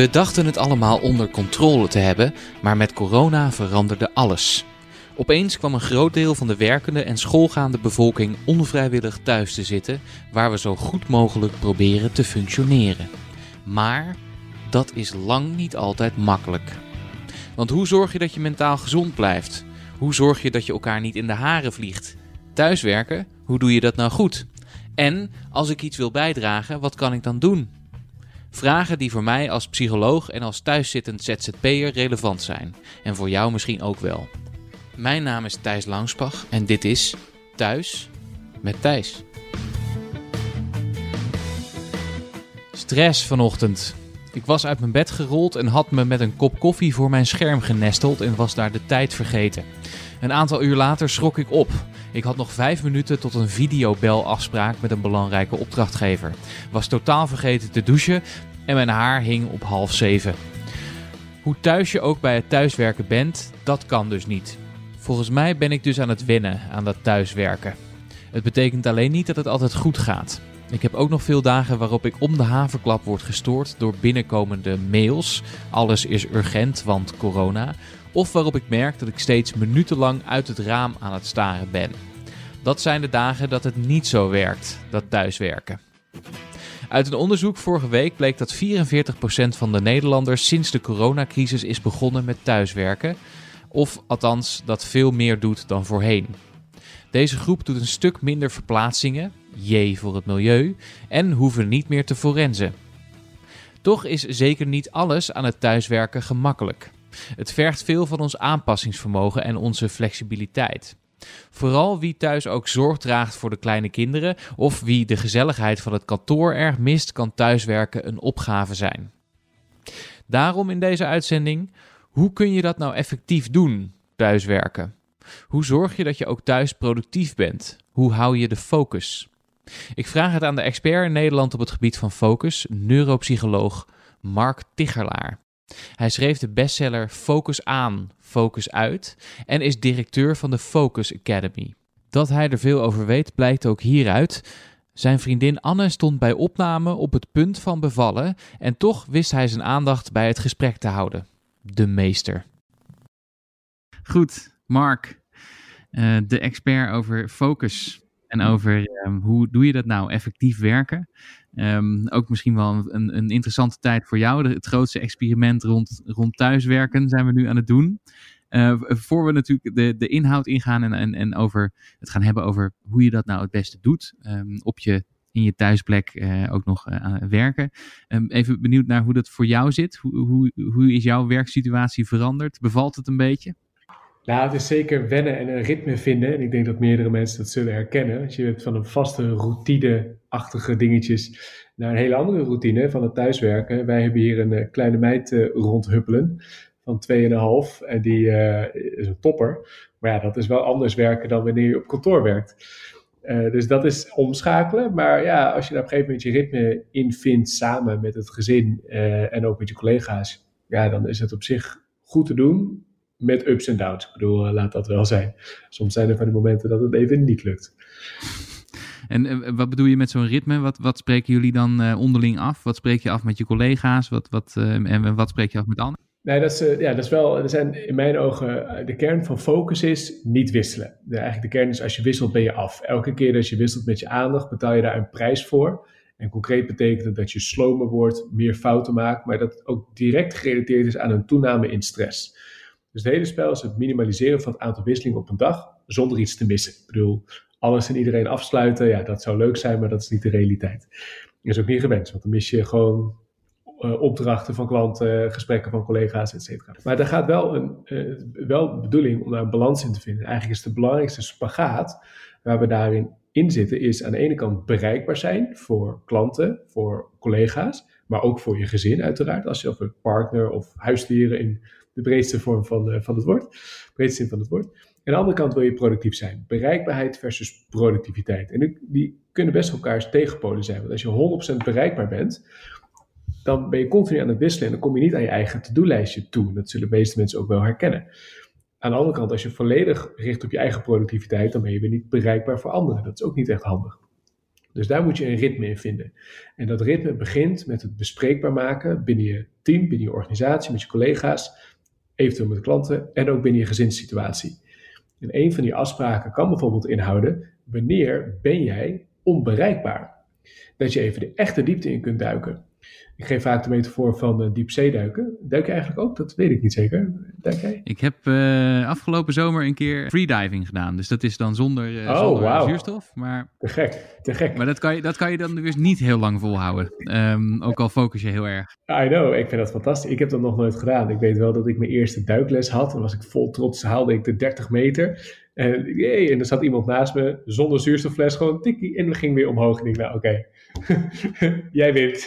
We dachten het allemaal onder controle te hebben, maar met corona veranderde alles. Opeens kwam een groot deel van de werkende en schoolgaande bevolking onvrijwillig thuis te zitten, waar we zo goed mogelijk proberen te functioneren. Maar dat is lang niet altijd makkelijk. Want hoe zorg je dat je mentaal gezond blijft? Hoe zorg je dat je elkaar niet in de haren vliegt? Thuiswerken, hoe doe je dat nou goed? En als ik iets wil bijdragen, wat kan ik dan doen? Vragen die voor mij als psycholoog en als thuiszittend ZZP'er relevant zijn. En voor jou misschien ook wel. Mijn naam is Thijs Langspach en dit is Thuis met Thijs. Stress vanochtend. Ik was uit mijn bed gerold en had me met een kop koffie voor mijn scherm genesteld en was daar de tijd vergeten. Een aantal uur later schrok ik op. Ik had nog vijf minuten tot een videobelafspraak met een belangrijke opdrachtgever. Was totaal vergeten te douchen en mijn haar hing op half zeven. Hoe thuis je ook bij het thuiswerken bent, dat kan dus niet. Volgens mij ben ik dus aan het wennen aan dat thuiswerken. Het betekent alleen niet dat het altijd goed gaat. Ik heb ook nog veel dagen waarop ik om de haverklap word gestoord door binnenkomende mails. Alles is urgent, want corona. Of waarop ik merk dat ik steeds minutenlang uit het raam aan het staren ben. Dat zijn de dagen dat het niet zo werkt, dat thuiswerken. Uit een onderzoek vorige week bleek dat 44% van de Nederlanders sinds de coronacrisis is begonnen met thuiswerken. Of althans dat veel meer doet dan voorheen. Deze groep doet een stuk minder verplaatsingen, J voor het milieu, en hoeven niet meer te forensen. Toch is zeker niet alles aan het thuiswerken gemakkelijk. Het vergt veel van ons aanpassingsvermogen en onze flexibiliteit. Vooral wie thuis ook zorg draagt voor de kleine kinderen of wie de gezelligheid van het kantoor erg mist, kan thuiswerken een opgave zijn. Daarom in deze uitzending: hoe kun je dat nou effectief doen, thuiswerken? Hoe zorg je dat je ook thuis productief bent? Hoe hou je de focus? Ik vraag het aan de expert in Nederland op het gebied van focus, neuropsycholoog Mark Tichelaar. Hij schreef de bestseller Focus aan, Focus uit en is directeur van de Focus Academy. Dat hij er veel over weet blijkt ook hieruit. Zijn vriendin Anne stond bij opname op het punt van bevallen en toch wist hij zijn aandacht bij het gesprek te houden. De meester. Goed, Mark, uh, de expert over focus en over um, hoe doe je dat nou effectief werken. Um, ook misschien wel een, een, interessante tijd voor jou. Het grootste experiment rond, rond thuiswerken zijn we nu aan het doen. Uh, voor we natuurlijk de, de inhoud ingaan en, en, over het gaan hebben over hoe je dat nou het beste doet. Um, op je, in je thuisplek uh, ook nog uh, werken. Um, even benieuwd naar hoe dat voor jou zit. Hoe, hoe, hoe is jouw werksituatie veranderd? Bevalt het een beetje? Nou, het is zeker wennen en een ritme vinden. En ik denk dat meerdere mensen dat zullen herkennen. Als je hebt van een vaste routine-achtige dingetjes naar een hele andere routine van het thuiswerken. Wij hebben hier een uh, kleine meid uh, rondhuppelen van 2,5 en die uh, is een topper. Maar ja, dat is wel anders werken dan wanneer je op kantoor werkt. dus dat is omschakelen. Maar ja, als je daar op een gegeven moment je ritme in vindt samen met het gezin en ook met je collega's. Ja, dan is het op zich goed te doen met ups en downs. Ik bedoel, uh, laat dat wel zijn. Soms zijn er van die momenten dat het even niet lukt. En uh, wat bedoel je met zo'n ritme? Wat, wat spreken jullie dan uh, onderling af? Wat spreek je af met je collega's? Wat, wat, en wat spreek je af met anderen? Nee, dat is, ja, dat is wel, er zijn in mijn ogen, de kern van focus is niet wisselen. De, eigenlijk de kern is als je wisselt ben je af. Elke keer dat je wisselt met je aandacht betaal je daar een prijs voor. En concreet betekent het dat je slomer wordt, meer fouten maakt, maar dat ook direct gerelateerd is aan een toename in stress. Dus het hele spel is het minimaliseren van het aantal wisselingen op een dag zonder iets te missen. Ik bedoel, alles en iedereen afsluiten, ja, dat zou leuk zijn, maar dat is niet de realiteit. Dat is ook niet gewenst, want dan mis je gewoon uh, opdrachten van klanten, gesprekken van collega's, et cetera. Maar er gaat wel een uh, wel bedoeling om daar een balans in te vinden. Eigenlijk is de belangrijkste spagaat waar we daarin in zitten, is aan de ene kant bereikbaar zijn voor klanten, voor collega's, maar ook voor je gezin uiteraard. Als je over partner of huisdieren in de breedste vorm van, uh, van het woord, breedste zin van het woord. Aan de andere kant wil je productief zijn. Bereikbaarheid versus productiviteit. En die, die kunnen best elkaars tegenpolen zijn. Want als je 100% bereikbaar bent, dan ben je continu aan het wisselen en dan kom je niet aan je eigen to-do-lijstje toe. Dat zullen de meeste mensen ook wel herkennen. Aan de andere kant, als je volledig richt op je eigen productiviteit, dan ben je weer niet bereikbaar voor anderen. Dat is ook niet echt handig. Dus daar moet je een ritme in vinden. En dat ritme begint met het bespreekbaar maken binnen je team, binnen je organisatie, met je collega's, eventueel met klanten en ook binnen je gezinssituatie. En een van die afspraken kan bijvoorbeeld inhouden: wanneer ben jij onbereikbaar? Dat je even de echte diepte in kunt duiken. Ik geef vaak de metafoor van uh, diepzeeduiken. Duik je eigenlijk ook? Dat weet ik niet zeker. Duik jij? Ik heb uh, afgelopen zomer een keer freediving gedaan. Dus dat is dan zonder, uh, oh, zonder wow. zuurstof. Maar, te gek, te gek. Maar dat kan je, dat kan je dan dus niet heel lang volhouden. Um, ook al focus je heel erg. I know, ik vind dat fantastisch. Ik heb dat nog nooit gedaan. Ik weet wel dat ik mijn eerste duikles had. Dan was ik vol trots, haalde ik de 30 meter. En, jee, en er zat iemand naast me zonder zuurstoffles, gewoon tikkie. En we gingen weer omhoog. En ik nou oké, okay. jij wint.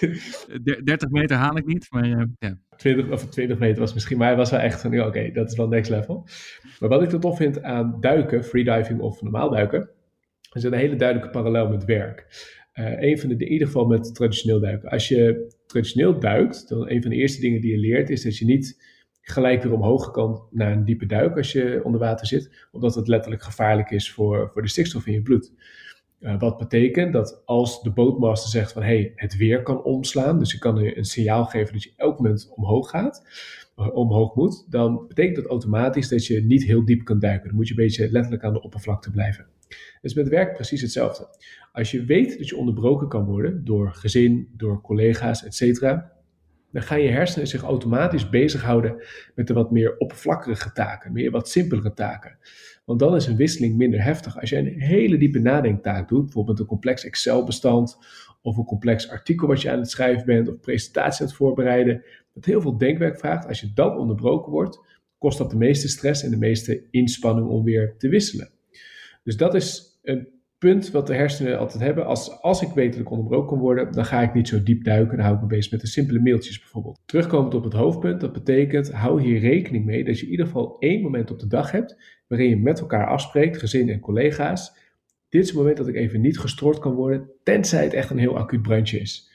30 meter haal ik niet, maar uh, ja. 20, of 20 meter was misschien, maar hij was wel echt van, oké, okay, dat is wel next level. Maar wat ik er tof vind aan duiken, freediving of normaal duiken, is een hele duidelijke parallel met werk. Uh, een van de, in ieder geval met traditioneel duiken. Als je traditioneel duikt, dan een van de eerste dingen die je leert is dat je niet gelijk weer omhoog kan naar een diepe duik als je onder water zit, omdat het letterlijk gevaarlijk is voor, voor de stikstof in je bloed. Uh, wat betekent dat als de bootmaster zegt van hey, het weer kan omslaan, dus je kan een signaal geven dat je elk moment omhoog gaat, uh, omhoog moet, dan betekent dat automatisch dat je niet heel diep kan duiken. Dan moet je een beetje letterlijk aan de oppervlakte blijven. Dus met werk precies hetzelfde. Als je weet dat je onderbroken kan worden door gezin, door collega's, etc., dan gaan je hersenen zich automatisch bezighouden met de wat meer oppervlakkige taken, meer wat simpelere taken. Want dan is een wisseling minder heftig. Als je een hele diepe nadenktaak doet, bijvoorbeeld een complex Excel-bestand of een complex artikel wat je aan het schrijven bent of presentatie aan het voorbereiden, dat heel veel denkwerk vraagt. Als je dan onderbroken wordt, kost dat de meeste stress en de meeste inspanning om weer te wisselen. Dus dat is een punt wat de hersenen altijd hebben. Als, als ik weet dat ik onderbroken kan worden, dan ga ik niet zo diep duiken. Dan hou ik me bezig met de simpele mailtjes bijvoorbeeld. Terugkomend op het hoofdpunt, dat betekent, hou hier rekening mee dat je in ieder geval één moment op de dag hebt waarin je met elkaar afspreekt, gezin en collega's. Dit is het moment dat ik even niet gestoord kan worden, tenzij het echt een heel acuut brandje is.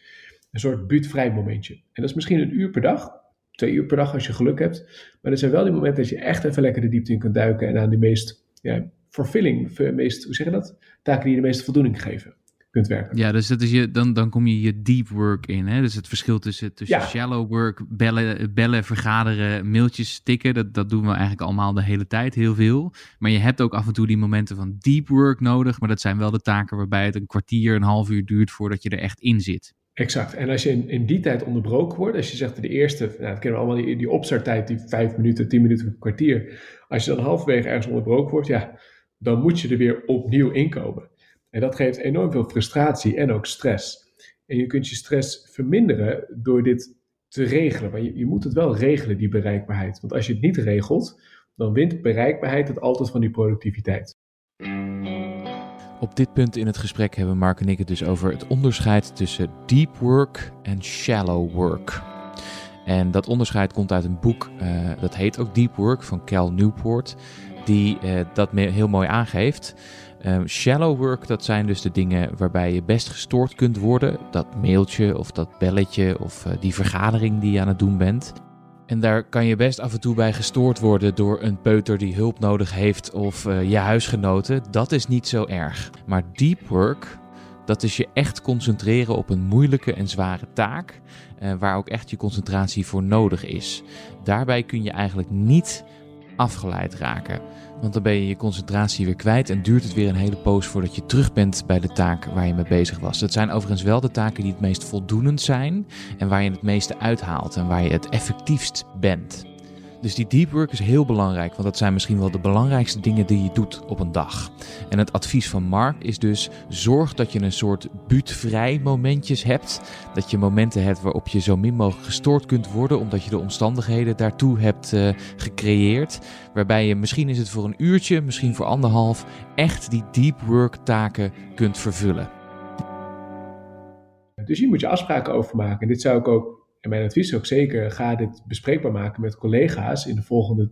Een soort buurtvrij momentje. En dat is misschien een uur per dag, twee uur per dag als je geluk hebt. Maar er zijn wel die momenten dat je echt even lekker de diepte in kunt duiken en aan de meest ja, fulfilling, meest, hoe zeg je dat? Taken die je de meeste voldoening geven kunt werken. Ja, dus dat is je, dan, dan kom je je deep work in. Hè? Dus het verschil tussen, tussen shallow work, bellen, bellen, vergaderen, mailtjes tikken. Dat, dat doen we eigenlijk allemaal de hele tijd, heel veel. Maar je hebt ook af en toe die momenten van deep work nodig. Maar dat zijn wel de taken waarbij het een kwartier, een half uur duurt voordat je er echt in zit. Exact. En als je in, in die tijd onderbroken wordt, als je zegt de eerste, nou, dat kennen we allemaal, die, die opstarttijd, die vijf minuten, tien minuten, een kwartier. Als je dan halverwege ergens onderbroken wordt, ja, dan moet je er weer opnieuw inkomen. En dat geeft enorm veel frustratie en ook stress. En je kunt je stress verminderen door dit te regelen. Maar je, je moet het wel regelen, die bereikbaarheid. Want als je het niet regelt, dan wint bereikbaarheid het altijd van die productiviteit. Op dit punt in het gesprek hebben Mark en ik het dus over het onderscheid tussen deep work en shallow work. En dat onderscheid komt uit een boek, uh, dat heet ook Deep Work van Cal Newport die uh, dat heel mooi aangeeft. Um, shallow work, dat zijn dus de dingen waarbij je best gestoord kunt worden. Dat mailtje of dat belletje of uh, die vergadering die je aan het doen bent. En daar kan je best af en toe bij gestoord worden door een peuter die hulp nodig heeft of uh, je huisgenoten. Dat is niet zo erg. Maar deep work, dat is je echt concentreren op een moeilijke en zware taak. Waar ook echt je concentratie voor nodig is. Daarbij kun je eigenlijk niet afgeleid raken. Want dan ben je je concentratie weer kwijt en duurt het weer een hele poos voordat je terug bent bij de taak waar je mee bezig was. Dat zijn overigens wel de taken die het meest voldoenend zijn en waar je het meeste uithaalt en waar je het effectiefst bent. Dus die deep work is heel belangrijk, want dat zijn misschien wel de belangrijkste dingen die je doet op een dag. En het advies van Mark is dus: zorg dat je een soort buutvrij momentjes hebt. Dat je momenten hebt waarop je zo min mogelijk gestoord kunt worden, omdat je de omstandigheden daartoe hebt uh, gecreëerd. Waarbij je misschien is het voor een uurtje, misschien voor anderhalf, echt die deep work taken kunt vervullen. Dus hier moet je afspraken over maken. En dit zou ik ook en mijn advies is ook zeker, ga dit bespreekbaar maken met collega's in de volgende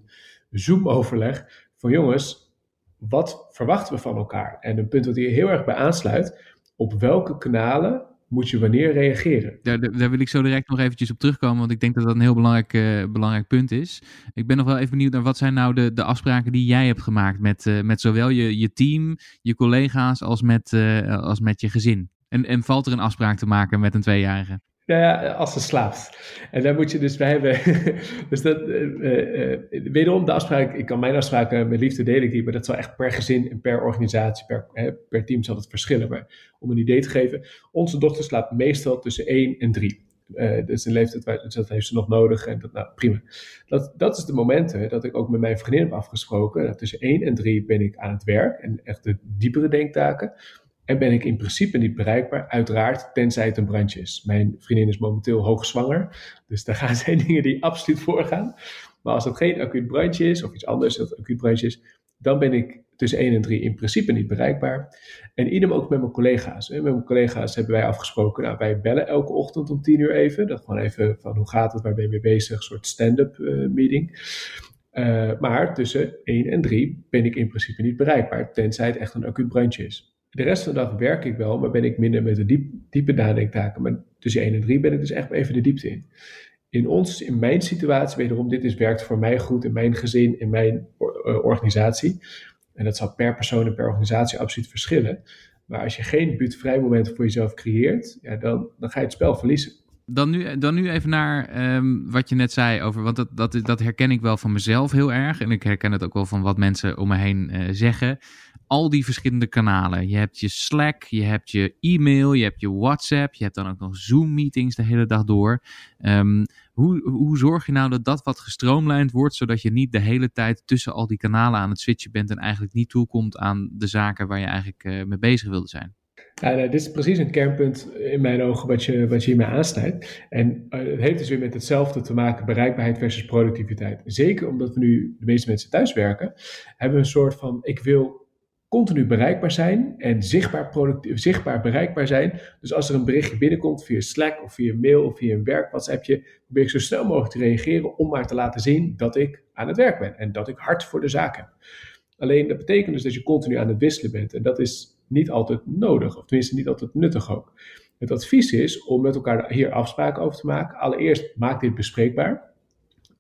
Zoom-overleg. Van jongens, wat verwachten we van elkaar? En een punt wat hier heel erg bij aansluit, op welke kanalen moet je wanneer reageren? Daar, wil ik zo direct nog eventjes op terugkomen, want ik denk dat dat een heel belangrijk, uh, belangrijk punt is. Ik ben nog wel even benieuwd naar wat zijn nou de, de afspraken die jij hebt gemaakt met, uh, met zowel je, je team, je collega's als met, uh, als met je gezin? En, en valt er een afspraak te maken met een tweejarige? Ja, als ze slaapt. En dan moet je dus, wij hebben, dus dat, uh, wederom de afspraak, ik kan mijn afspraken met liefde delen die, maar dat zal echt per gezin en per organisatie, per, per team zal het verschillen. Maar om een idee te geven, onze dochter slaapt meestal tussen 1 en 3. Uh, dus een leeftijd, waar, dus dat heeft ze nog nodig en dat, nou prima. Dat, dat is de momenten dat ik ook met mijn vriendin heb afgesproken. Tussen 1 en 3 ben ik aan het werk en echt de diepere denktaken. En ben ik in principe niet bereikbaar, uiteraard, tenzij het een brandje is. Mijn vriendin is momenteel hoogzwanger, dus daar gaan zijn dingen die absoluut voorgaan. Maar als dat geen acuut brandje is, of iets anders dat acuut brandje is, dan ben ik tussen 1 en 3 in principe niet bereikbaar. En idem ook met mijn collega's. Met mijn collega's hebben wij afgesproken, nou, wij bellen elke ochtend om 10 uur even. Dat gewoon even van hoe gaat het, waar ben je mee bezig, een soort stand-up uh, meeting. Uh, maar tussen 1 en 3 ben ik in principe niet bereikbaar, tenzij het echt een acuut brandje is. De rest van de dag werk ik wel, maar ben ik minder met de diep, diepe nadenktaken. Maar tussen 1 en 3 ben ik dus echt even de diepte in. In ons, in mijn situatie, wederom, dit is, werkt voor mij goed in mijn gezin, in mijn uh, organisatie. En dat zal per persoon en per organisatie absoluut verschillen. Maar als je geen buurtvrij moment voor jezelf creëert, ja, dan, dan ga je het spel verliezen. Dan nu, dan nu even naar um, wat je net zei over, want dat, dat, dat herken ik wel van mezelf heel erg. En ik herken het ook wel van wat mensen om me heen uh, zeggen al die verschillende kanalen. Je hebt je Slack, je hebt je e-mail, je hebt je WhatsApp, je hebt dan ook nog Zoom-meetings de hele dag door. Um, hoe, hoe zorg je nou dat dat wat gestroomlijnd wordt, zodat je niet de hele tijd tussen al die kanalen aan het switchen bent en eigenlijk niet toekomt aan de zaken waar je eigenlijk uh, mee bezig wilde zijn? Ja, nou, dit is precies een kernpunt in mijn ogen wat je, wat je hiermee aansnijdt. En uh, het heeft dus weer met hetzelfde te maken, bereikbaarheid versus productiviteit. Zeker omdat we nu de meeste mensen thuiswerken, hebben we een soort van, ik wil continu bereikbaar zijn en zichtbaar, productief, zichtbaar bereikbaar zijn. Dus als er een berichtje binnenkomt via Slack of via mail of via een werk WhatsAppje, probeer ik zo snel mogelijk te reageren om maar te laten zien dat ik aan het werk ben en dat ik hard voor de zaak heb. Alleen dat betekent dus dat je continu aan het wisselen bent en dat is niet altijd nodig, of tenminste niet altijd nuttig ook. Het advies is om met elkaar hier afspraken over te maken. Allereerst maak dit bespreekbaar.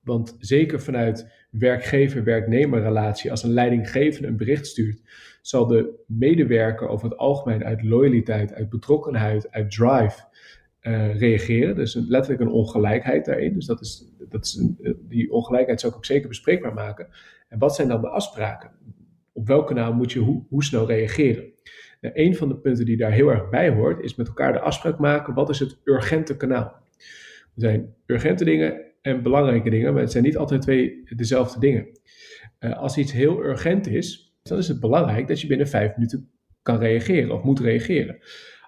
Want zeker vanuit werkgever-werknemer relatie, als een leidinggevende een bericht stuurt, zal de medewerker over het algemeen uit loyaliteit, uit betrokkenheid, uit drive uh, reageren. Dus een, letterlijk een ongelijkheid daarin. Dus dat is, dat is eh, die ongelijkheid zou ik ook zeker bespreekbaar maken. En wat zijn dan de afspraken? Op welk kanaal moet je hoe, hoe snel reageren? Nou, een van de punten die daar heel erg bij hoort, is met elkaar de afspraak maken: wat is het urgente kanaal? Er zijn urgente dingen en belangrijke dingen, maar het zijn niet altijd twee dezelfde dingen. Uh, als iets heel urgent is, dan is het belangrijk dat je binnen vijf minuten kan reageren of moet reageren.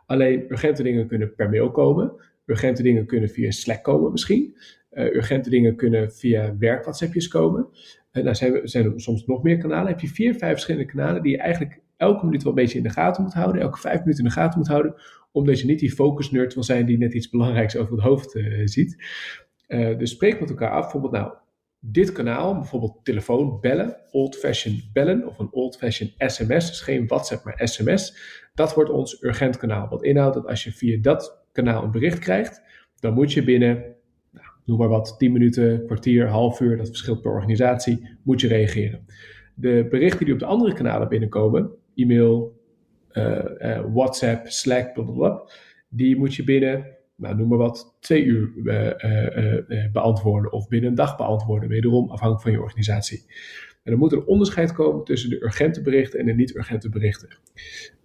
Alleen urgente dingen kunnen per mail komen, urgente dingen kunnen via Slack komen misschien, uh, urgente dingen kunnen via werk komen. En daar zijn, zijn er soms nog meer kanalen. heb je vier, vijf verschillende kanalen die je eigenlijk elke minuut wel een beetje in de gaten moet houden, elke vijf minuten in de gaten moet houden, omdat je niet die focus-nerd wil zijn die net iets belangrijks over het hoofd uh, ziet. Uh, dus spreek met elkaar af, bijvoorbeeld nou, dit kanaal, bijvoorbeeld telefoon, bellen, old-fashioned bellen of een old-fashioned sms, dus geen WhatsApp, maar sms, dat wordt ons urgent kanaal. Wat inhoudt dat als je via dat kanaal een bericht krijgt, dan moet je binnen, nou, noem maar wat, 10 minuten, kwartier, half uur, dat verschilt per organisatie, moet je reageren. De berichten die op de andere kanalen binnenkomen, e-mail, uh, uh, WhatsApp, Slack, blablabla, die moet je binnen nou, noem maar wat, twee uur uh, beantwoorden of binnen een dag beantwoorden, wederom afhankelijk van je organisatie. En dan moet er een onderscheid komen tussen de urgente berichten en de niet-urgente berichten.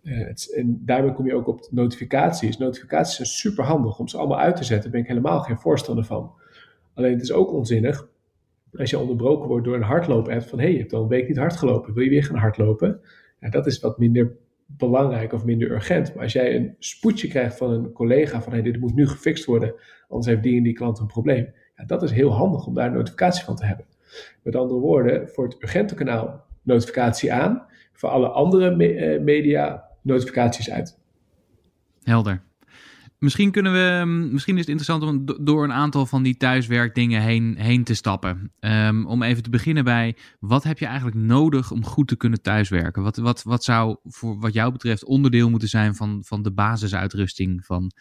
Het, en daarmee kom je ook op notificaties. Notificaties zijn super handig om ze allemaal uit te zetten, daar ben ik helemaal geen voorstander van. Alleen het is ook onzinnig als je onderbroken wordt door een hardloop-app van hé, hey, je hebt al een week niet hard gelopen, wil je weer gaan hardlopen? Dat is wat minder belangrijk of minder urgent. Maar als jij een spoedje krijgt van een collega van hey, dit moet nu gefixt worden, anders heeft die en die klant een probleem. Ja, dat is heel handig om daar een notificatie van te hebben. Met andere woorden, voor het urgente kanaal notificatie aan, voor alle andere eh, media notificaties uit. Helder. Misschien, kunnen we, misschien is het interessant om door een aantal van die thuiswerkdingen heen, heen te stappen. Um, om even te beginnen bij, wat heb je eigenlijk nodig om goed te kunnen thuiswerken? Wat, wat, wat zou voor wat jou betreft onderdeel moeten zijn van, van de basisuitrusting van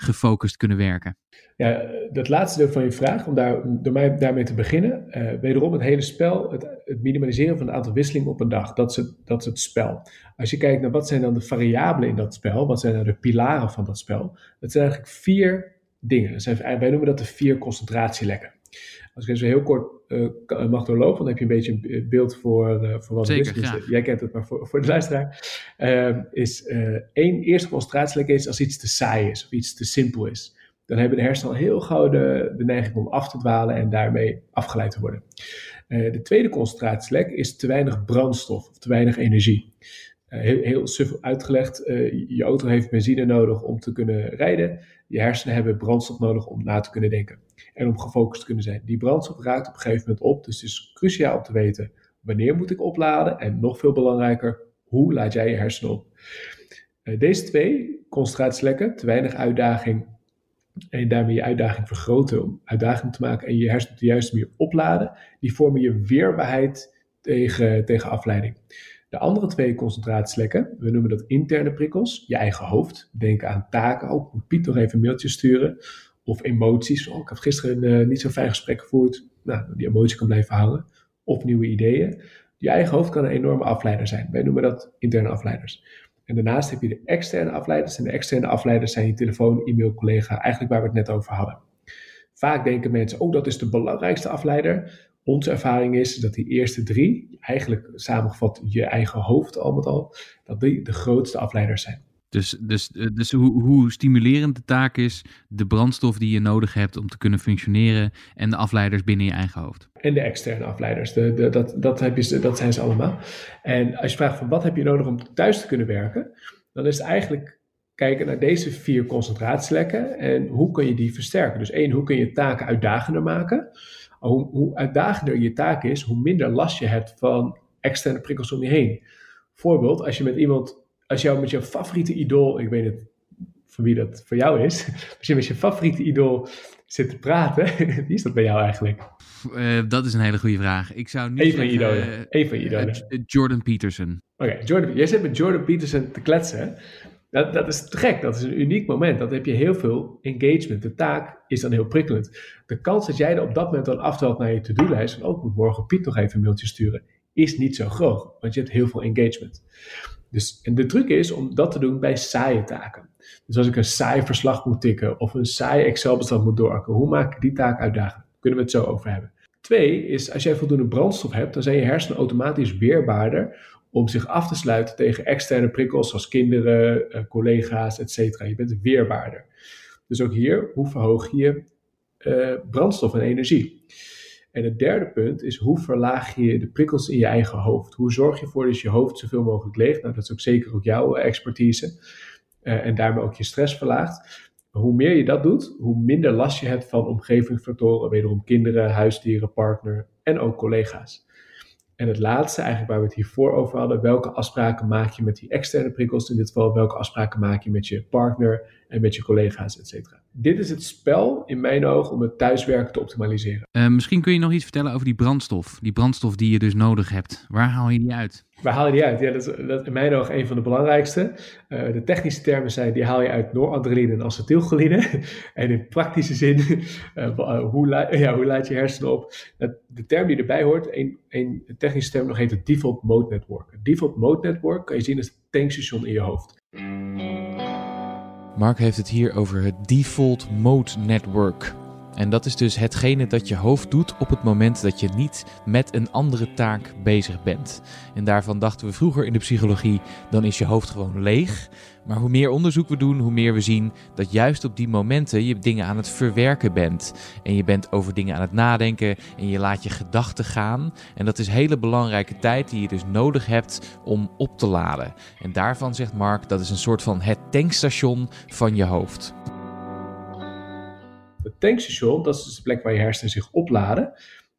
gefocust kunnen werken? Ja, dat laatste deel van je vraag, om daar, door mij daarmee te beginnen. Uh, wederom het hele spel, het, minimaliseren van het aantal wisselingen op een dag. Dat is, het, dat is het spel. Als je kijkt naar wat zijn dan de variabelen in dat spel, wat zijn dan de pilaren van dat spel. Dat zijn eigenlijk vier dingen. Wij noemen dat de vier concentratielekken. Als ik even heel kort uh, mag doorlopen, dan heb je een beetje een beeld voor, uh, voor wat Zeker, het is. Dus, jij kent het, maar voor, voor de luisteraar. Uh, is één eerste concentratielek is als iets te saai is of iets te simpel is. Dan hebben de hersenen al heel gauw de, de neiging om af te dwalen en daarmee afgeleid te worden. de tweede concentratielek is te weinig brandstof of te weinig energie. heel, heel suf uitgelegd, je auto heeft benzine nodig om te kunnen rijden. Je hersenen hebben brandstof nodig om na te kunnen denken en om gefocust te kunnen zijn. Die brandstof raakt op een gegeven moment op, dus het is cruciaal om te weten wanneer moet ik opladen en nog veel belangrijker, hoe laat jij je hersenen op. Uh, deze twee, concentratielekken, te weinig uitdaging en daarmee je uitdaging vergroten om uitdaging te maken en je hersenen op de juiste manier opladen, die vormen je weerbaarheid tegen, tegen afleiding. De andere twee concentratielekken, we noemen dat interne prikkels, je eigen hoofd. Denk aan taken, ook moet Piet nog even een mailtje sturen of emoties. Oh, ik heb gisteren uh, niet zo'n fijn gesprek gevoerd. Nou, die emotie kan blijven hangen. Of nieuwe ideeën. Je eigen hoofd kan een enorme afleider zijn. Wij noemen dat interne afleiders. En daarnaast heb je de externe afleiders. En de externe afleiders zijn je telefoon, e-mail, collega. Eigenlijk waar we het net over hadden. Vaak denken mensen, oh dat is de belangrijkste afleider. Onze ervaring is dat die eerste drie, eigenlijk samengevat je eigen hoofd al met al, dat die de grootste afleiders zijn. Dus, dus, eh, dus hoe, hoe stimulerend de taak is, de brandstof die je nodig hebt om te kunnen functioneren en de afleiders binnen je eigen hoofd. En de externe afleiders, de, de, dat, dat, heb je, dat zijn ze allemaal. En als je vraagt van wat heb je nodig om thuis te kunnen werken, dan is het eigenlijk kijken naar deze vier concentratielekken en hoe kun je die versterken. Dus één, hoe kun je taken uitdagender maken? Hoe, hoe uitdagender je taak is, hoe minder last je hebt van externe prikkels om je heen. Voorbeeld, als je met iemand als jou met je favoriete idool, ik weet het voor wie dat voor jou is, als je met je favoriete idool zit te praten, wie is dat bij jou eigenlijk? Uh, dat is een hele goede vraag. Ik zou nu Even idolen. Uh, Even idolen. Uh, Jordan Peterson. Oké, okay, Jordan. Jij zit met Jordan Peterson te kletsen. Dat, dat is te gek. Dat is een uniek moment. Dan heb je heel veel engagement. De taak is dan heel prikkelend. De kans dat jij er op dat moment dan aftelt naar je to-do-lijst, van ook oh, moet morgen Piet nog even een mailtje sturen, is niet zo groot. Want je hebt heel veel engagement. Dus, en de truc is om dat te doen bij saaie taken. Dus als ik een saai verslag moet tikken of een saai Excel-bestand moet doorhakken, hoe maak ik die taak uitdagend? Kunnen we het zo over hebben. Twee is, als jij voldoende brandstof hebt, dan zijn je hersenen automatisch weerbaarder om zich af te sluiten tegen externe prikkels zoals kinderen, eh, collega's, etc. Je bent weerbaarder. Dus ook hier, hoe verhoog je uh, brandstof en energie? En het derde punt is hoe verlaag je de prikkels in je eigen hoofd? Hoe zorg je ervoor dat je hoofd zoveel mogelijk leegt? Nou, dat is ook zeker ook jouw expertise. Uh, en daarmee ook je stress verlaagt. hoe meer je dat doet, hoe minder last je hebt van omgevingsfactoren, wederom kinderen, huisdieren, partner en ook collega's. En het laatste, eigenlijk waar we het hiervoor over hadden, welke afspraken maak je met die externe prikkels? In dit geval, welke afspraken maak je met je partner en met je collega's, et cetera. Dit is het spel, in mijn ogen, om het thuiswerken te optimaliseren. Uh, misschien kun je nog iets vertellen over die brandstof. Die brandstof die je dus nodig hebt. Waar haal je die uit? Waar haal je die uit? Ja, dat is, dat in mijn ogen een van de belangrijkste. Uh, de technische termen zijn, die haal je uit noradrenaline en acetylcholine. en in praktische zin, uh, hoe, la ja, hoe laat je hersenen op? de term die erbij hoort, een, een technische term nog heet het default mode network. Het default mode network kan je zien als het tankstation in je hoofd. Mark heeft het hier over het default mode network. En dat is dus hetgene dat je hoofd doet op het moment dat je niet met een andere taak bezig bent. En daarvan dachten we vroeger in de psychologie, dan is je hoofd gewoon leeg. Maar hoe meer onderzoek we doen, hoe meer we zien dat juist op die momenten je dingen aan het verwerken bent. En je bent over dingen aan het nadenken en je laat je gedachten gaan. En dat is hele belangrijke tijd die je dus nodig hebt om op te laden. En daarvan zegt Mark, dat is een soort van het tankstation van je hoofd. Het tankstation, dat is dus de plek waar je hersenen zich opladen,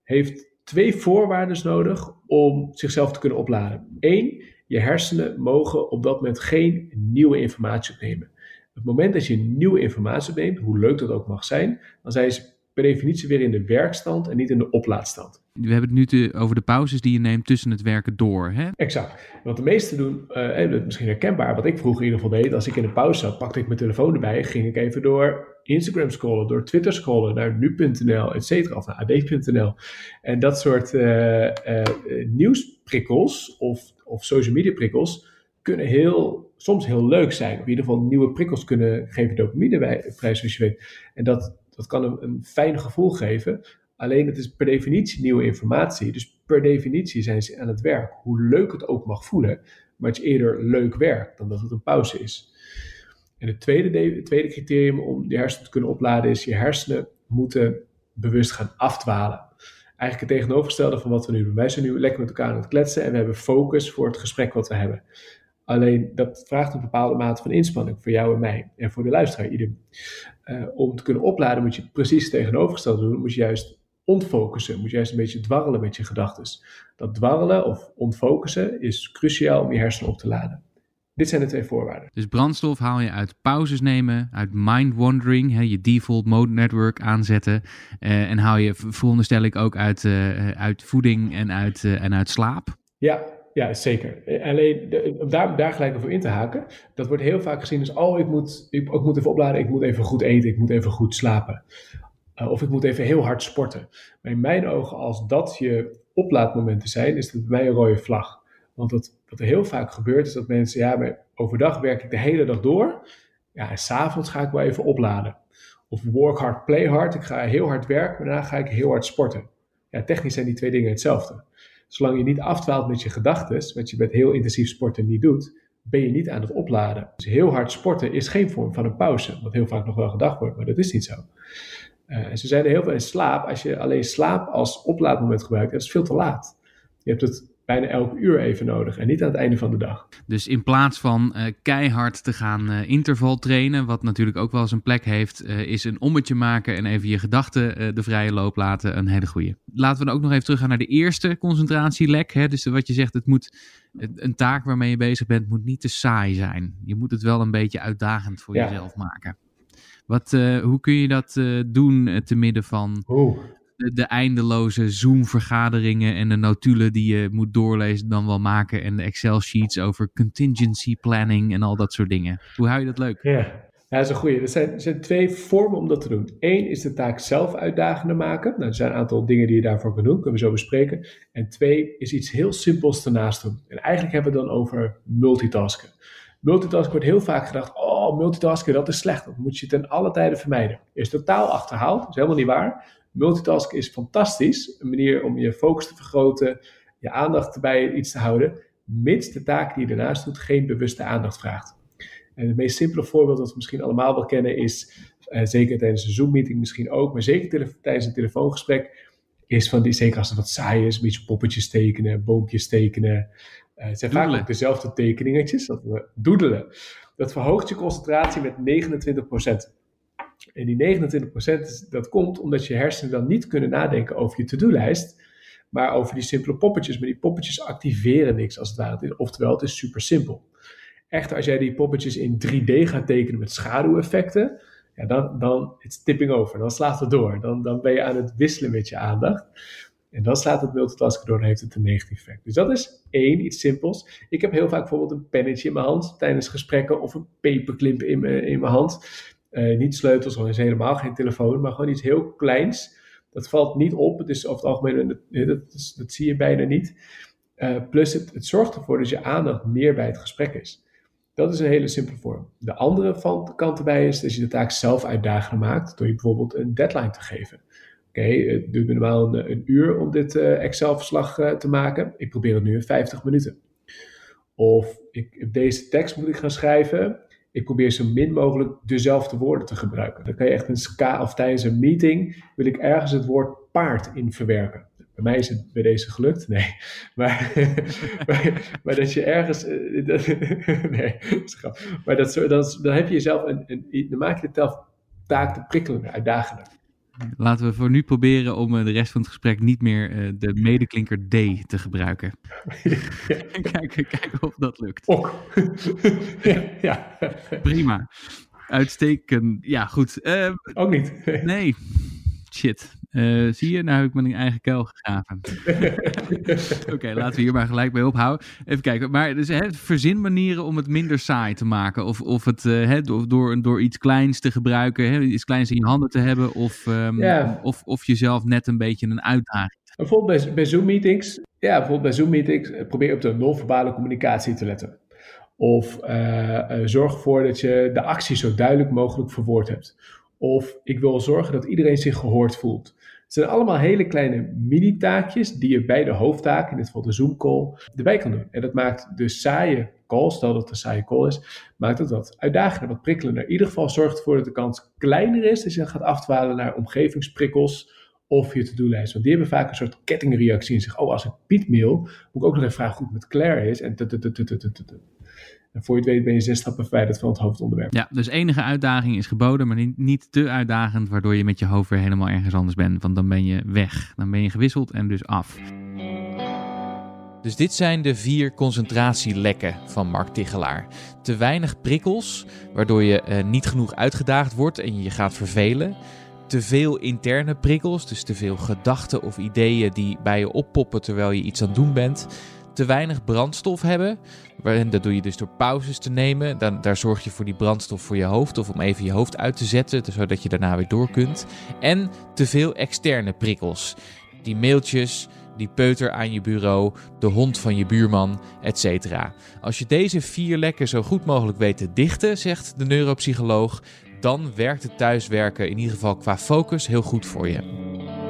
heeft twee voorwaarden nodig om zichzelf te kunnen opladen. Eén, je hersenen mogen op dat moment geen nieuwe informatie opnemen. Op het moment dat je nieuwe informatie opneemt, hoe leuk dat ook mag zijn, dan zijn ze per definitie weer in de werkstand en niet in de oplaadstand. We hebben het nu te, over de pauzes die je neemt tussen het werken door. Hè? Exact. Wat de meesten doen, uh, misschien herkenbaar, wat ik vroeger in ieder geval deed, als ik in een pauze zat, pakte ik mijn telefoon erbij, ging ik even door Instagram scrollen, door Twitter scrollen, naar nu.nl, et of naar ad.nl. En dat soort uh, nieuwsprikkels of, of social media prikkels kunnen heel, soms heel leuk zijn. Of in ieder geval nieuwe prikkels kunnen geven dopamine vrij, zoals je weet. En dat, dat kan een, een fijn gevoel geven. Alleen het is per definitie nieuwe informatie. Dus per definitie zijn ze aan het werk. Hoe leuk het ook mag voelen, maar het is eerder leuk werk dan dat het een pauze is. En het tweede, tweede criterium om je hersenen te kunnen opladen is: je hersenen moeten bewust gaan afdwalen. Eigenlijk het tegenovergestelde van wat we nu doen. Wij zijn nu lekker met elkaar aan het kletsen en we hebben focus voor het gesprek wat we hebben. Alleen dat vraagt een bepaalde mate van inspanning voor jou en mij en voor de luisteraar ieder. Uh, om te kunnen opladen moet je precies het tegenovergestelde doen. Moet je juist ontfocussen, moet je juist een beetje dwarrelen met je gedachten. Dat dwarrelen of ontfocussen is cruciaal om je hersenen op te laden. Dit zijn de twee voorwaarden. Dus brandstof haal je uit pauzes nemen, uit mind wandering, hè, je default mode network aanzetten. Uh, en haal je, veronderstel ik, ook uit, uh, uit voeding en uit, uh, en uit slaap. Ja, ja, zeker. Alleen om daar, daar gelijk over in te haken, dat wordt heel vaak gezien als: oh, ik moet, ik, ik moet even opladen, ik moet even goed eten, ik moet even goed slapen. of ik moet even heel hard sporten. Maar in mijn ogen, als dat je oplaadmomenten zijn, is dat bij mij een rode vlag. Want wat, wat er heel vaak gebeurt is dat mensen, ja, maar overdag werk ik de hele dag door. Ja, en s'avonds ga ik wel even opladen. Of work hard, play hard. Ik ga heel hard werken, maar daarna ga ik heel hard sporten. Ja, technisch zijn die twee dingen hetzelfde. Zolang je niet afdwaalt met je gedachten, wat je met heel intensief sporten niet doet, ben je niet aan het opladen. Dus heel hard sporten is geen vorm van een pauze, wat heel vaak nog wel gedacht wordt, maar dat is niet zo. Uh, en ze zijn heel veel in slaap. Als je alleen slaap als oplaadmoment gebruikt, dat is veel te laat. Je hebt het bijna elk uur even nodig en niet aan het einde van de dag. Dus in plaats van uh, keihard te gaan uh, interval trainen, wat natuurlijk ook wel een plek heeft, uh, is een ommetje maken en even je gedachten de vrije loop laten een hele goede. Laten we dan ook nog even teruggaan naar de eerste concentratielek. Hè? Dus wat je zegt, het moet, een taak waarmee je bezig bent moet niet te saai zijn. Je moet het wel een beetje uitdagend voor ja. jezelf maken. Wat, hoe kun je dat doen te midden van Oeh de, eindeloze Zoom-vergaderingen en de notulen die je moet doorlezen dan wel maken. En de Excel-sheets over contingency planning en al dat soort dingen. Hoe hou je dat leuk? Ja, ja dat is een goede. Er zijn, er zijn twee vormen om dat te doen. Eén is de taak zelf uitdagender maken. Nou, er zijn een aantal dingen die je daarvoor kan doen, kunnen we zo bespreken. En twee is iets heel simpels ernaast doen. En eigenlijk hebben we het dan over multitasken. Multitasken wordt heel vaak gedacht, oh, multitasken, dat is slecht. Dat moet je ten alle tijden vermijden. Is totaal achterhaald, is helemaal niet waar. Multitasken is fantastisch, een manier om je focus te vergroten, je aandacht bij iets te houden, mits de taak die je daarnaast doet geen bewuste aandacht vraagt. En het meest simpele voorbeeld dat we misschien allemaal wel kennen is, uh, zeker tijdens een Zoom-meeting misschien ook, maar zeker tijdens een telefoongesprek, is van die, zeker als het wat saai is, een beetje poppetjes tekenen, boompjes tekenen. Uh, het zijn vaak ook dezelfde tekeningetjes, dat we doedelen. Dat verhoogt je concentratie met 29 en die 29% dat komt omdat je hersenen dan niet kunnen nadenken over je to-do-lijst, maar over die simpele poppetjes. Maar die poppetjes activeren niks als het ware. Oftewel, het is super simpel. Echter, als jij die poppetjes in 3D gaat tekenen met schaduweffecten, dan, dan it's tipping over. Dan slaat het door. Dan, dan ben je aan het wisselen met je aandacht. En dan slaat het multitasken door en heeft het een negatief effect. Dus dat is één, iets simpels. Ik heb heel vaak bijvoorbeeld een pennetje in mijn hand tijdens gesprekken of een paperclip in in mijn hand. Uh, niet sleutels, of helemaal geen telefoon, maar gewoon iets heel kleins. Dat valt niet op. Het is over het algemeen, dat, dat, dat zie je bijna niet. Uh, plus het, het, zorgt ervoor dat je aandacht meer bij het gesprek is. Dat is een hele simpele vorm. De andere kant erbij is dat je de taak zelf uitdagender maakt door je bijvoorbeeld een deadline te geven. Oké, okay, het duurt normaal een, een, uur om dit Excel-verslag te maken. Ik probeer het nu in 50 minuten. Of ik, deze tekst moet ik gaan schrijven ik probeer zo min mogelijk dezelfde woorden te gebruiken. Dan kan je echt een ska of tijdens een meeting wil ik ergens het woord paard in verwerken. Bij mij is het bij deze gelukt, nee. Maar, maar, dat je ergens. Dat, nee, maar dat, dan, dan heb je jezelf een, een, dan maak je de taak te prikkelender, uitdagender. Laten we voor nu proberen om eh, de rest van het gesprek niet meer uh, de medeklinker D te gebruiken. Ja. kijken, kijken of dat lukt. Ok. ja. Prima. Uitstekend. Ja, goed. Uh, Ook niet. Nee. Shit. Uh, zie je, nou heb ik mijn eigen kuil gegraven. Oké, laten we hier maar gelijk bij ophouden. Even kijken, maar dus, hè, verzin manieren om het minder saai te maken. Of, of het uh, hè, door, door iets kleins te gebruiken, hè, iets kleins in je handen te hebben. Of, um, ja. of, of jezelf net een beetje een uitdaging. Bijvoorbeeld bij, bij Zoom-meetings. Ja, bijvoorbeeld bij Zoom-meetings probeer op de non-verbale communicatie te letten. Of uh, zorg ervoor dat je de actie zo duidelijk mogelijk verwoord hebt. Of ik wil zorgen dat iedereen zich gehoord voelt. Zijn allemaal hele kleine mini-taakjes die je bij de hoofdtaak, in dit geval de Zoom-call, erbij kan doen. En dat maakt de saaie call, stel dat het een saaie call is, maakt het wat uitdagender, wat prikkelender. In ieder geval zorgt ervoor dat de kans kleiner is dat je gaat afdwalen naar omgevingsprikkels of je to-do-lijst. Want die hebben vaak een soort kettingreactie in zich. Oh, als ik Piet mail, moet ik ook nog even vragen hoe het met Claire is. En en voor je het weet ben je zes stappen verwijderd van het hoofdonderwerp. Ja, dus enige uitdaging is geboden, maar niet, niet te uitdagend, waardoor je met je hoofd weer helemaal ergens anders bent. Want dan ben je weg. Dan ben je gewisseld en dus af. Dus dit zijn de vier concentratielekken van Mark Tichelaar. Te weinig prikkels, waardoor je uh, niet genoeg uitgedaagd wordt en je je gaat vervelen. Te veel interne prikkels, dus te veel gedachten of ideeën die bij je oppoppen terwijl je iets aan het doen bent te weinig brandstof hebben. En dat doe je dus door pauzes te nemen. Dan, daar zorg je voor die brandstof voor je hoofd of om even je hoofd uit te zetten, zodat je daarna weer door kunt. En te veel externe prikkels. Die mailtjes, die peuter aan je bureau, de hond van je buurman, etc. Als je deze vier lekken zo goed mogelijk weet te dichten, zegt de neuropsycholoog, dan werkt het thuiswerken in ieder geval qua focus heel goed voor je.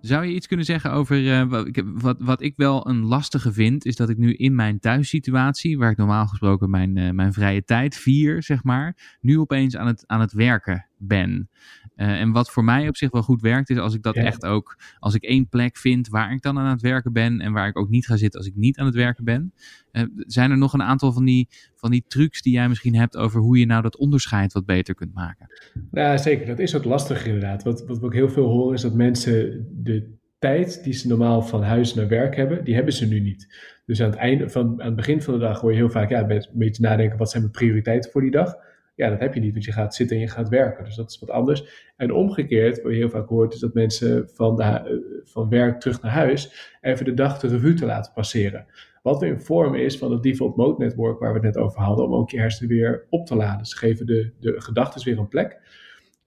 Zou je iets kunnen zeggen over uh, wat, wat ik wel een lastige vind, is dat ik nu in mijn thuissituatie, waar ik normaal gesproken mijn, uh, mijn vrije tijd vier, zeg maar, nu opeens aan het, aan het werken ben. Uh, en wat voor mij op zich wel goed werkt, is als ik dat echt ook, als ik één plek vind waar ik dan aan het werken ben en waar ik ook niet ga zitten als ik niet aan het werken ben. Uh, zijn er nog een aantal van die, van die trucs die jij misschien hebt over hoe je nou dat onderscheid wat beter kunt maken? Nou, zeker. Dat is ook lastig inderdaad. Wat, wat we ook heel veel horen is dat mensen de tijd die ze normaal van huis naar werk hebben, die hebben ze nu niet. Dus aan het, einde van, aan het begin van de dag hoor je heel vaak, ja, een beetje nadenken, wat zijn mijn prioriteiten voor die dag? Ja, dat heb je niet, want je gaat zitten en je gaat werken. Dus dat is wat anders. En omgekeerd, wat je heel vaak hoort, is dat mensen van, de, eh, van werk terug naar huis even de dag de revue te laten passeren. Wat weer een vorm is van het default mode network waar we het net over hadden, om ook je hersenen weer op te laden. Ze geven de, de gedachten weer een plek.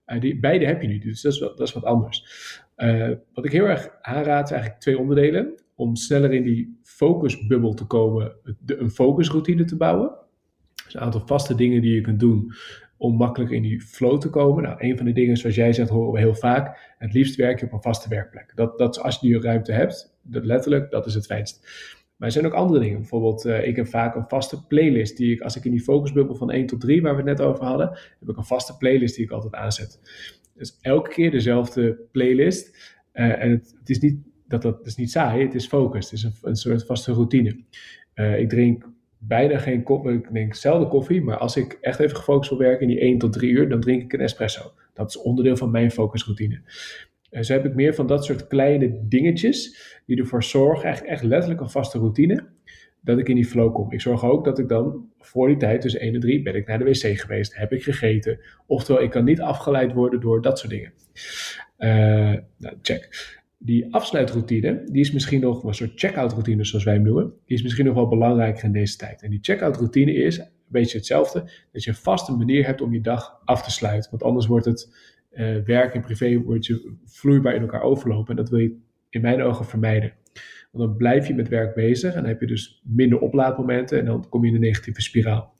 Uh, die, beide heb je niet, dus dat is, wat, dat is wat anders. Uh, wat ik heel erg aanraad, is eigenlijk twee onderdelen. Om sneller in die focusbubbel te komen, de, een focusroutine te bouwen. Dus een aantal vaste dingen die je kunt doen om makkelijk in die flow te komen. Nou, een van de dingen, zoals jij zegt, horen we heel vaak. Het liefst werk je op een vaste werkplek. Dat, dat als je die ruimte hebt, dat letterlijk, dat is het fijnst. Maar er zijn ook andere dingen. Bijvoorbeeld, uh, ik heb vaak een vaste playlist die ik, als ik in die focusbubbel van 1 tot 3, waar we het net over hadden, heb ik een vaste playlist die ik altijd aanzet. Dus elke keer dezelfde playlist. Uh, en het, het, is niet dat dat is niet saai, het is focus. Het is een, soort vaste routine. Uh, ik drink bijna geen koffie. Ik denk zelden koffie, maar als ik echt even gefocust wil werken in die 1 tot 3 uur, dan drink ik een espresso. Dat is onderdeel van mijn focusroutine. En zo heb ik meer van dat soort kleine dingetjes die ervoor zorgen, echt, echt letterlijk een vaste routine, dat ik in die flow kom. Ik zorg ook dat ik dan voor die tijd, tussen 1 en 3, ben ik naar de wc geweest, heb ik gegeten. Oftewel, ik kan niet afgeleid worden door dat soort dingen. Uh, nou, check die afsluitroutine, die is misschien nog een soort check-out routine, zoals wij hem noemen, die is misschien nog wel belangrijker in deze tijd. En die check-out routine is een beetje hetzelfde, dat je een vaste manier hebt om je dag af te sluiten. Want anders wordt het uh, werk en privé wordt je vloeibaar in elkaar overlopen. En dat wil je in mijn ogen vermijden. Want dan blijf je met werk bezig en dan heb je dus minder oplaadmomenten en dan kom je in een negatieve spiraal.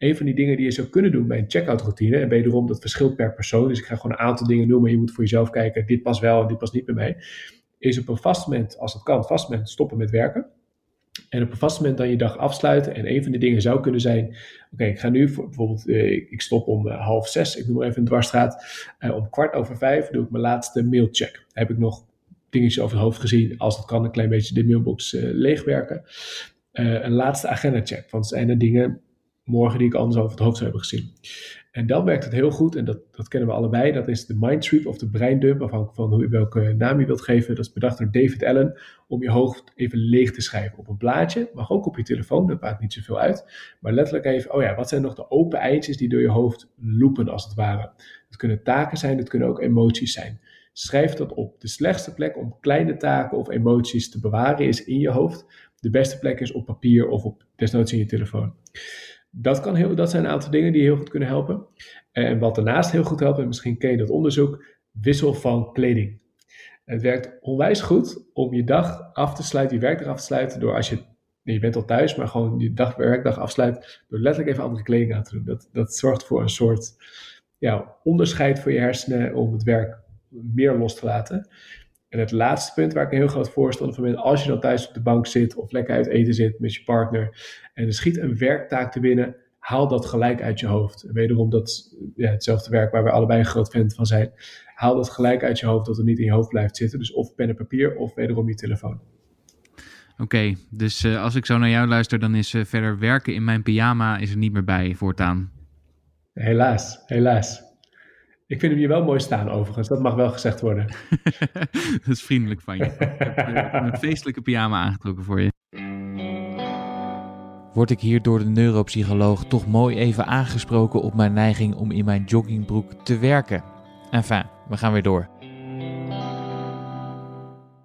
Een van die dingen die je zou kunnen doen bij een checkout routine, en wederom dat verschilt per persoon, dus ik ga gewoon een aantal dingen noemen, je moet voor jezelf kijken, dit past wel en dit past niet bij mij, is op een vast moment, als het kan, vast moment stoppen met werken. En op een vast moment dan je dag afsluiten. En een van de dingen zou kunnen zijn: oké, ik ga nu voor, bijvoorbeeld, eh, ik stop om uh, half zes, ik noem maar even een dwarsstraat. Uh, om kwart over vijf doe ik mijn laatste mailcheck. Heb ik nog dingetjes over het hoofd gezien? Als het kan, een klein beetje de mailbox leegwerken. een laatste agenda check. Want zijn er dingen morgen die ik anders over het hoofd zou hebben gezien. En dan werkt het heel goed, en dat, dat kennen we allebei. Dat is de mindsweep of de breindump, afhankelijk van hoe, welke naam je wilt geven. Dat is bedacht door David Allen, om je hoofd even leeg te schrijven op een blaadje. Mag ook op je telefoon, dat maakt niet zoveel uit. Maar letterlijk even, oh ja, wat zijn nog de open eindjes die door je hoofd loopen, als het ware. Het kunnen taken zijn, het kunnen ook emoties zijn. schrijf dat op. De slechtste plek om kleine taken of emoties te bewaren is in je hoofd. De beste plek is op papier of op desnoods in je telefoon. Dat, kan heel, dat zijn een aantal dingen die heel goed kunnen helpen. En wat daarnaast heel goed helpt, en misschien ken je dat onderzoek, wissel van kleding. Het werkt onwijs goed om je dag af te sluiten, je werkdag af te sluiten, door als je, je bent al thuis, maar gewoon je dag, werkdag afsluit, door letterlijk even andere kleding aan te doen. Dat, dat zorgt voor een soort ja, onderscheid voor je hersenen om het werk meer los te laten. En het laatste punt waar ik een heel groot voorstander van ben, als je dan thuis op de bank zit of lekker uit eten zit met je partner en er schiet een werktaak te binnen, haal dat gelijk uit je hoofd. En wederom dat, ja, hetzelfde werk waar we allebei een groot fan van zijn, haal dat gelijk uit je hoofd, dat het niet in je hoofd blijft zitten. Dus of pen en papier of wederom je telefoon. Oké, dus uh, als ik zo naar jou luister, dan is uh, verder werken in mijn pyjama is er niet meer bij voortaan. Helaas, helaas. Ik vind hem hier wel mooi staan overigens, dat mag wel gezegd worden. dat is vriendelijk van je. ik heb een feestelijke pyjama aangetrokken voor je. Word ik hier door de neuropsycholoog toch mooi even aangesproken op mijn neiging om in mijn joggingbroek te werken? Enfin, we gaan weer door.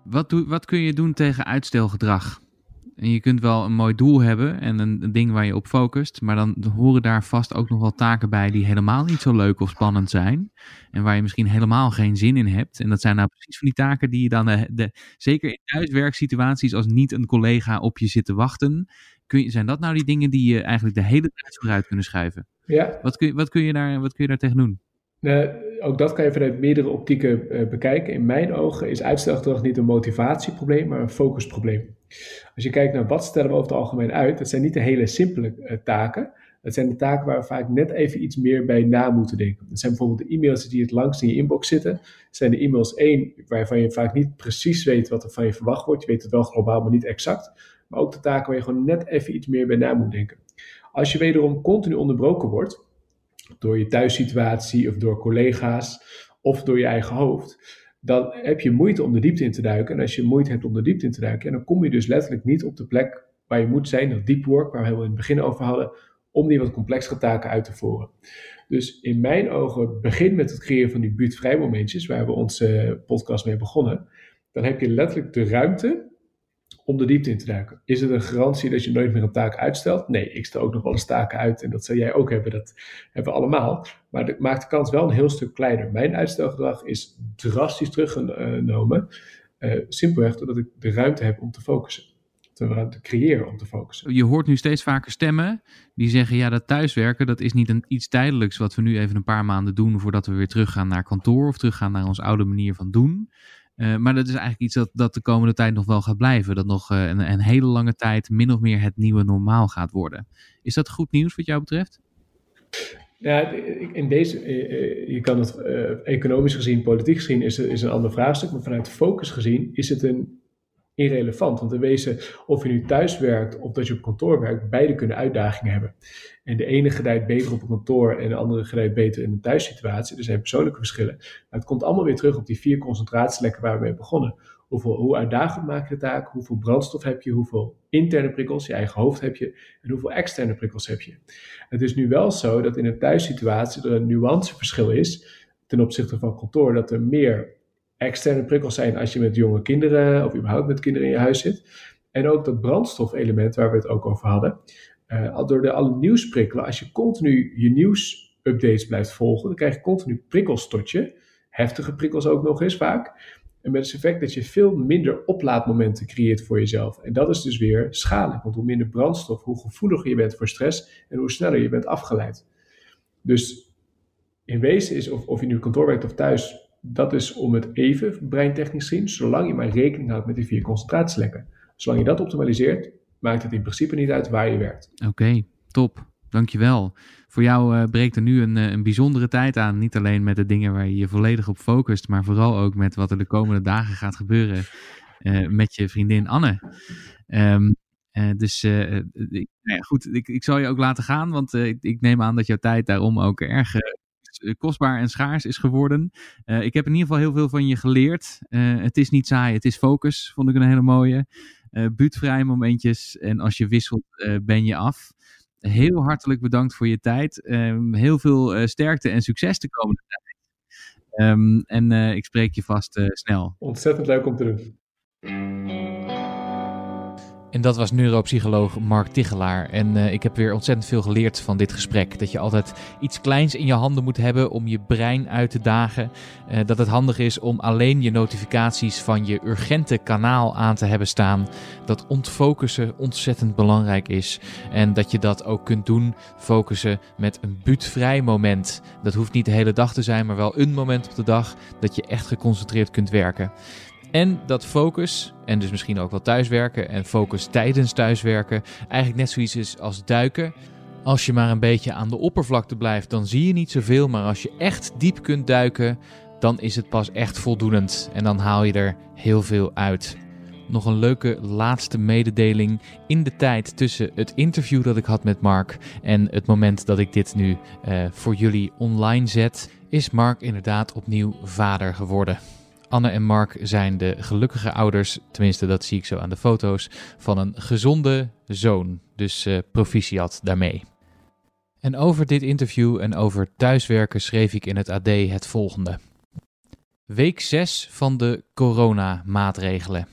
Wat, doe, wat kun je doen tegen uitstelgedrag? En je kunt wel een mooi doel hebben en een, een, ding waar je op focust, maar dan horen daar vast ook nog wel taken bij die helemaal niet zo leuk of spannend zijn. En waar je misschien helemaal geen zin in hebt. En dat zijn nou precies van die taken die je dan, de, eh, de, zeker in thuiswerksituaties, als niet een collega op je zit te wachten, kun je, zijn dat nou die dingen die je eigenlijk de hele tijd vooruit kunnen schuiven? Ja. Wat kun, wat kun, je, daar, wat kun je daar tegen doen? Nou, ook dat kan je vanuit meerdere optieken uh, bekijken. In mijn ogen is uitstelgedrag niet een motivatieprobleem, maar een focusprobleem. Als je kijkt naar wat stellen we over het algemeen uit, dat zijn niet de hele simpele uh, taken. Dat zijn de taken waar we vaak net even iets meer bij na moeten denken. Dat zijn bijvoorbeeld de e-mails die het langst in je inbox zitten. Dat zijn de e-mails één waarvan je vaak niet precies weet wat er van je verwacht wordt. Je weet het wel globaal, maar niet exact. Maar ook de taken waar je gewoon net even iets meer bij na moet denken. Als je wederom continu onderbroken wordt, door je thuissituatie of door collega's of door je eigen hoofd, dan heb je moeite om de diepte in te duiken. En als je moeite hebt om de diepte in te duiken, dan kom je dus letterlijk niet op de plek waar je moet zijn, dat deep work, waar we in het begin over hadden, om die wat complexere taken uit te voeren. Dus in mijn ogen, begin met het creëren van die buurtvrij momentjes, waar we onze podcast mee begonnen. Dan heb je letterlijk de ruimte om de diepte in te duiken. Is het een garantie dat je nooit meer een taak uitstelt? Nee, ik stel ook nog wel eens taken uit en dat zou jij ook hebben. Dat hebben we allemaal. Maar dat maakt de kans wel een heel stuk kleiner. Mijn uitstelgedrag is drastisch teruggenomen. Uh, simpelweg doordat ik de ruimte heb om te focussen. De ruimte creëren om te focussen. Je hoort nu steeds vaker stemmen die zeggen: ja, dat thuiswerken dat is niet een, iets tijdelijks wat we nu even een paar maanden doen voordat we weer teruggaan naar kantoor of teruggaan naar onze oude manier van doen. Uh, maar dat is eigenlijk iets dat, dat de komende tijd nog wel gaat blijven. Dat nog een, een, hele lange tijd min of meer het nieuwe normaal gaat worden. Is dat goed nieuws wat jou betreft? Ja, in deze, eh, je kan het economisch gezien, politiek gezien, is, is een ander vraagstuk. Maar vanuit focus gezien is het een irrelevant. Want in wezen, of je nu thuis werkt of dat je op kantoor werkt, beide kunnen uitdagingen hebben. En de ene gedijt beter op kantoor en de andere gedijt beter in een thuissituatie. Er zijn persoonlijke verschillen. Maar het komt allemaal weer terug op die vier concentratielekken waar we mee begonnen. Hoeveel, hoe uitdagend maak je de taak? Hoeveel brandstof heb je? Hoeveel interne prikkels, je eigen hoofd heb je? En hoeveel externe prikkels heb je? Het is nu wel zo dat in een thuissituatie er een nuanceverschil is ten opzichte van kantoor. Dat er meer externe prikkels zijn als je met jonge kinderen of überhaupt met kinderen in je huis zit. En ook dat brandstofelement waar we het ook over hadden. Uh, door de alle nieuwsprikkelen, als je continu je nieuwsupdates blijft volgen, dan krijg je continu prikkels tot je. Heftige prikkels ook nog eens vaak. En met het effect dat je veel minder oplaadmomenten creëert voor jezelf. En dat is dus weer schadelijk. Want hoe minder brandstof, hoe gevoeliger je bent voor stress en hoe sneller je bent afgeleid. Dus in wezen is, of, of je nu kantoor werkt of thuis, dat is om het even breintechnisch zien, zolang je maar rekening houdt met die vier concentratielekken. Zolang je dat optimaliseert, maakt het in principe niet uit waar je werkt. Oké, top. Dankjewel. Voor jou uh, breekt er nu een, een bijzondere tijd aan. Niet alleen met de dingen waar je je volledig op focust, maar vooral ook met wat er de komende dagen gaat gebeuren uh, met je vriendin Anne. Uh, dus ik, nou ja, goed, ik, ik zal je ook laten gaan, want ik, ik, neem aan dat jouw tijd daarom ook erg kostbaar en schaars is geworden. ik heb in ieder geval heel veel van je geleerd. het is niet saai, het is focus, vond ik een hele mooie. buurtvrij momentjes en als je wisselt ben je af. Heel hartelijk bedankt voor je tijd. Ehm, heel veel sterkte en succes de komende tijd. Ehm, en ik spreek je vast snel. Ontzettend leuk om te doen. En dat was neuropsycholoog Mark Tichelaar. En uh, ik heb weer ontzettend veel geleerd van dit gesprek. Dat je altijd iets kleins in je handen moet hebben om je brein uit te dagen. Uh, dat het handig is om alleen je notificaties van je urgente kanaal aan te hebben staan. Dat ontfocussen ontzettend belangrijk is. En dat je dat ook kunt doen, focussen met een buutvrij moment. Dat hoeft niet de hele dag te zijn, maar wel een moment op de dag dat je echt geconcentreerd kunt werken. En dat focus, en dus misschien ook wel thuiswerken en focus tijdens thuiswerken, eigenlijk net zoiets is als duiken. Als je maar een beetje aan de oppervlakte blijft, dan zie je niet zoveel. Maar als je echt diep kunt duiken, dan is het pas echt voldoenend. En dan haal je er heel veel uit. Nog een leuke laatste mededeling. In de tijd tussen het interview dat ik had met Mark en het moment dat ik dit nu uh, voor jullie online zet, is Mark inderdaad opnieuw vader geworden. Anne en Mark zijn de gelukkige ouders, tenminste dat zie ik zo aan de foto's, van een gezonde zoon. Dus uh, proficiat daarmee. En over dit interview en over thuiswerken schreef ik in het AD het volgende. Week 6 van de coronamaatregelen.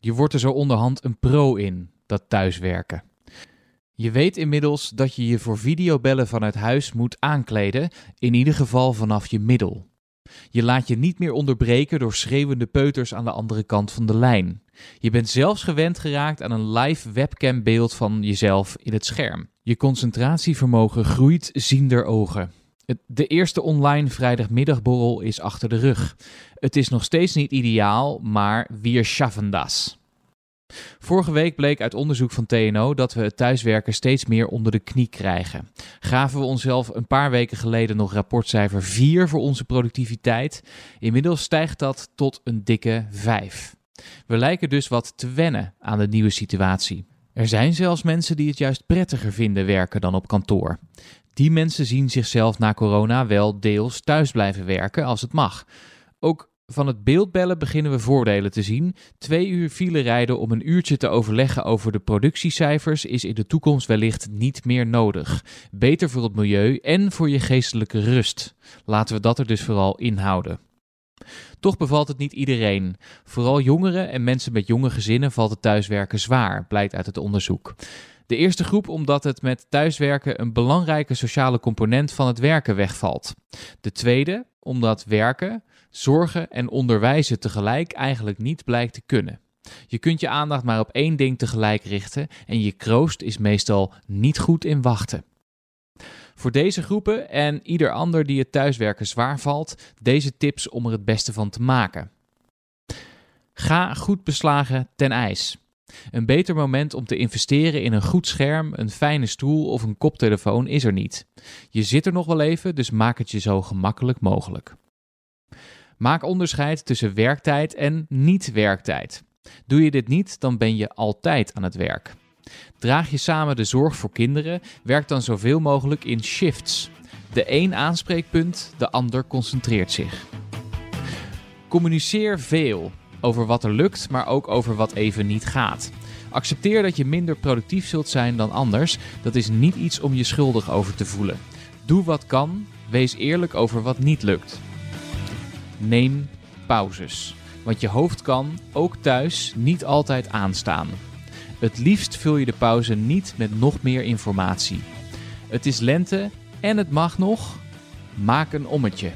Je wordt er zo onderhand een pro in, dat thuiswerken. Je weet inmiddels dat je je voor videobellen vanuit huis moet aankleden, in ieder geval vanaf je middel. Je laat je niet meer onderbreken door schreeuwende peuters aan de andere kant van de lijn. Je bent zelfs gewend geraakt aan een live webcambeeld van jezelf in het scherm. Je concentratievermogen groeit ziender ogen. De eerste online vrijdagmiddagborrel is achter de rug. Het is nog steeds niet ideaal, maar wir schaffen das. Vorige week bleek uit onderzoek van TNO dat we het thuiswerken steeds meer onder de knie krijgen. Gaven we onszelf een paar weken geleden nog rapportcijfer 4 voor onze productiviteit. Inmiddels stijgt dat tot een dikke 5. We lijken dus wat te wennen aan de nieuwe situatie. Er zijn zelfs mensen die het juist prettiger vinden werken dan op kantoor. Die mensen zien zichzelf na corona wel deels thuis blijven werken als het mag. Ook van het beeldbellen beginnen we voordelen te zien. Twee uur file rijden om een uurtje te overleggen over de productiecijfers is in de toekomst wellicht niet meer nodig. Beter voor het milieu en voor je geestelijke rust. Laten we dat er dus vooral inhouden. Toch bevalt het niet iedereen. Vooral jongeren en mensen met jonge gezinnen valt het thuiswerken zwaar, blijkt uit het onderzoek. De eerste groep omdat het met thuiswerken een belangrijke sociale component van het werken wegvalt. De tweede omdat werken, zorgen en onderwijzen tegelijk eigenlijk niet blijkt te kunnen. Je kunt je aandacht maar op één ding tegelijk richten en je kroost is meestal niet goed in wachten. Voor deze groepen en ieder ander die het thuiswerken zwaar valt, deze tips om er het beste van te maken. Ga goed beslagen ten ijs. Een beter moment om te investeren in een goed scherm, een fijne stoel of een koptelefoon is er niet. Je zit er nog wel even, dus maak het je zo gemakkelijk mogelijk. Maak onderscheid tussen werktijd en niet-werktijd. Doe je dit niet, dan ben je altijd aan het werk. Draag je samen de zorg voor kinderen, werk dan zoveel mogelijk in shifts. De een aanspreekpunt, de ander concentreert zich. Communiceer veel over wat er lukt, maar ook over wat even niet gaat. Accepteer dat je minder productief zult zijn dan anders. Dat is niet iets om je schuldig over te voelen. Doe wat kan, wees eerlijk over wat niet lukt. Neem pauzes. Want je hoofd kan, ook thuis, niet altijd aanstaan. Het liefst vul je de pauze niet met nog meer informatie. Het is lente en het mag nog. Maak een ommetje.